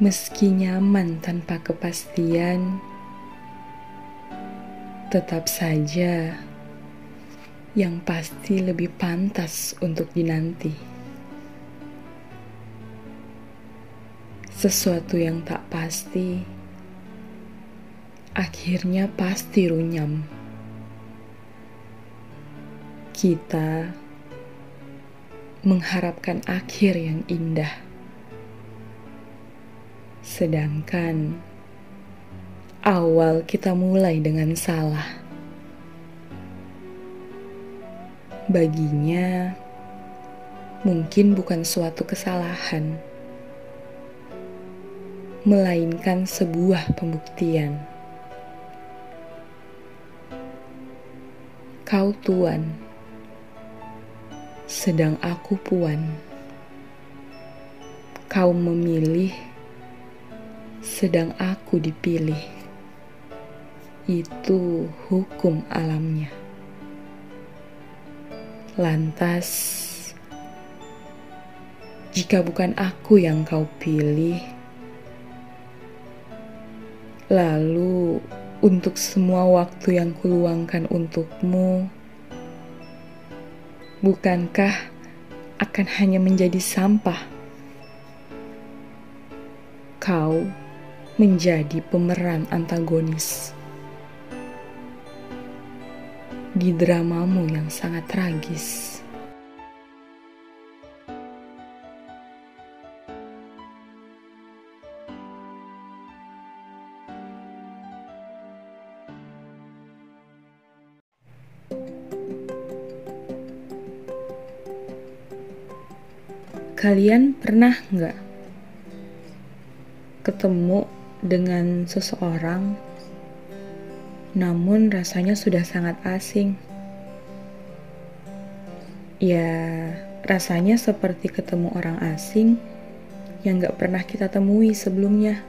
Meski nyaman tanpa kepastian, tetap saja yang pasti lebih pantas untuk dinanti. Sesuatu yang tak pasti akhirnya pasti runyam. Kita mengharapkan akhir yang indah Sedangkan awal kita mulai dengan salah. Baginya, mungkin bukan suatu kesalahan, melainkan sebuah pembuktian. Kau tuan, sedang aku puan. Kau memilih sedang aku dipilih. Itu hukum alamnya. Lantas, jika bukan aku yang kau pilih, lalu untuk semua waktu yang kuluangkan untukmu, bukankah akan hanya menjadi sampah? Kau menjadi pemeran antagonis di dramamu yang sangat tragis. Kalian pernah nggak ketemu dengan seseorang, namun rasanya sudah sangat asing. Ya, rasanya seperti ketemu orang asing yang gak pernah kita temui sebelumnya.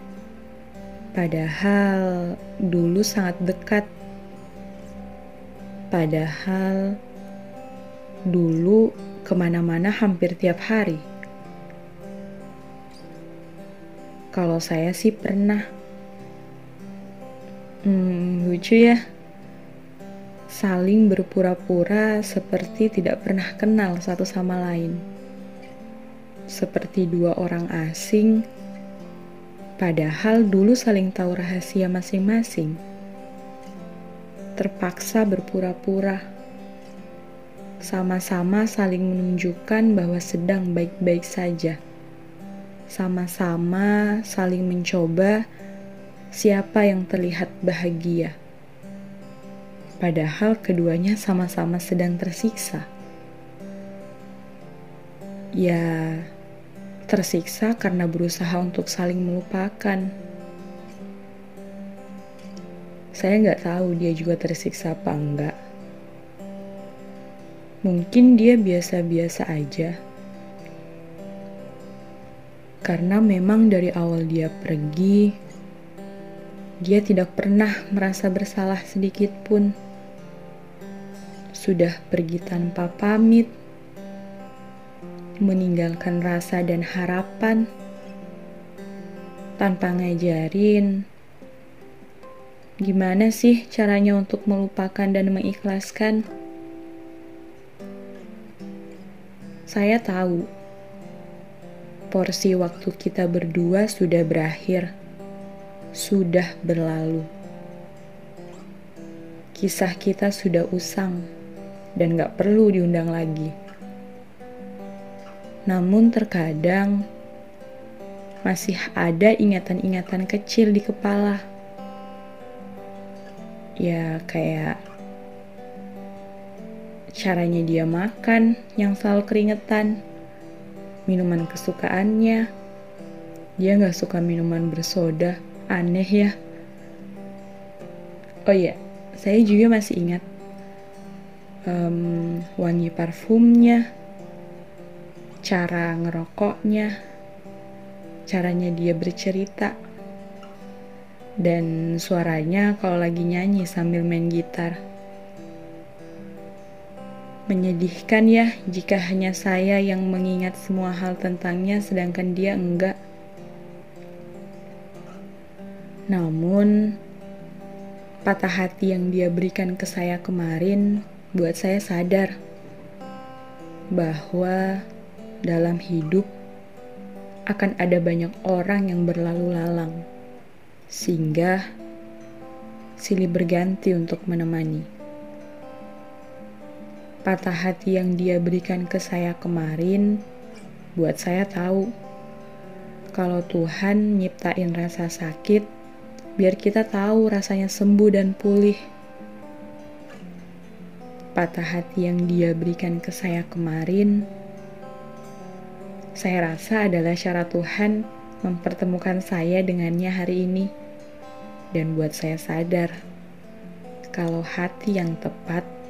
Padahal dulu sangat dekat. Padahal dulu ke mana-mana hampir tiap hari. Kalau saya sih pernah. Hmm, lucu ya. Saling berpura-pura seperti tidak pernah kenal satu sama lain. Seperti dua orang asing, padahal dulu saling tahu rahasia masing-masing. Terpaksa berpura-pura sama-sama saling menunjukkan bahwa sedang baik-baik saja sama-sama saling mencoba siapa yang terlihat bahagia. Padahal keduanya sama-sama sedang tersiksa. Ya, tersiksa karena berusaha untuk saling melupakan. Saya nggak tahu dia juga tersiksa apa enggak. Mungkin dia biasa-biasa aja karena memang dari awal dia pergi, dia tidak pernah merasa bersalah sedikit pun. Sudah pergi tanpa pamit, meninggalkan rasa dan harapan, tanpa ngajarin gimana sih caranya untuk melupakan dan mengikhlaskan. Saya tahu porsi waktu kita berdua sudah berakhir, sudah berlalu. Kisah kita sudah usang dan gak perlu diundang lagi. Namun terkadang masih ada ingatan-ingatan kecil di kepala. Ya kayak caranya dia makan yang selalu keringetan minuman kesukaannya. Dia nggak suka minuman bersoda, aneh ya. Oh iya, saya juga masih ingat um, wangi parfumnya, cara ngerokoknya, caranya dia bercerita, dan suaranya kalau lagi nyanyi sambil main gitar. Menyedihkan ya jika hanya saya yang mengingat semua hal tentangnya sedangkan dia enggak. Namun, patah hati yang dia berikan ke saya kemarin buat saya sadar bahwa dalam hidup akan ada banyak orang yang berlalu lalang, sehingga silih berganti untuk menemani. Patah hati yang dia berikan ke saya kemarin buat saya tahu kalau Tuhan nyiptain rasa sakit biar kita tahu rasanya sembuh dan pulih. Patah hati yang dia berikan ke saya kemarin saya rasa adalah syarat Tuhan mempertemukan saya dengannya hari ini dan buat saya sadar kalau hati yang tepat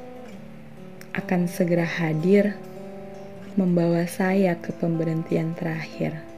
akan segera hadir membawa saya ke pemberhentian terakhir.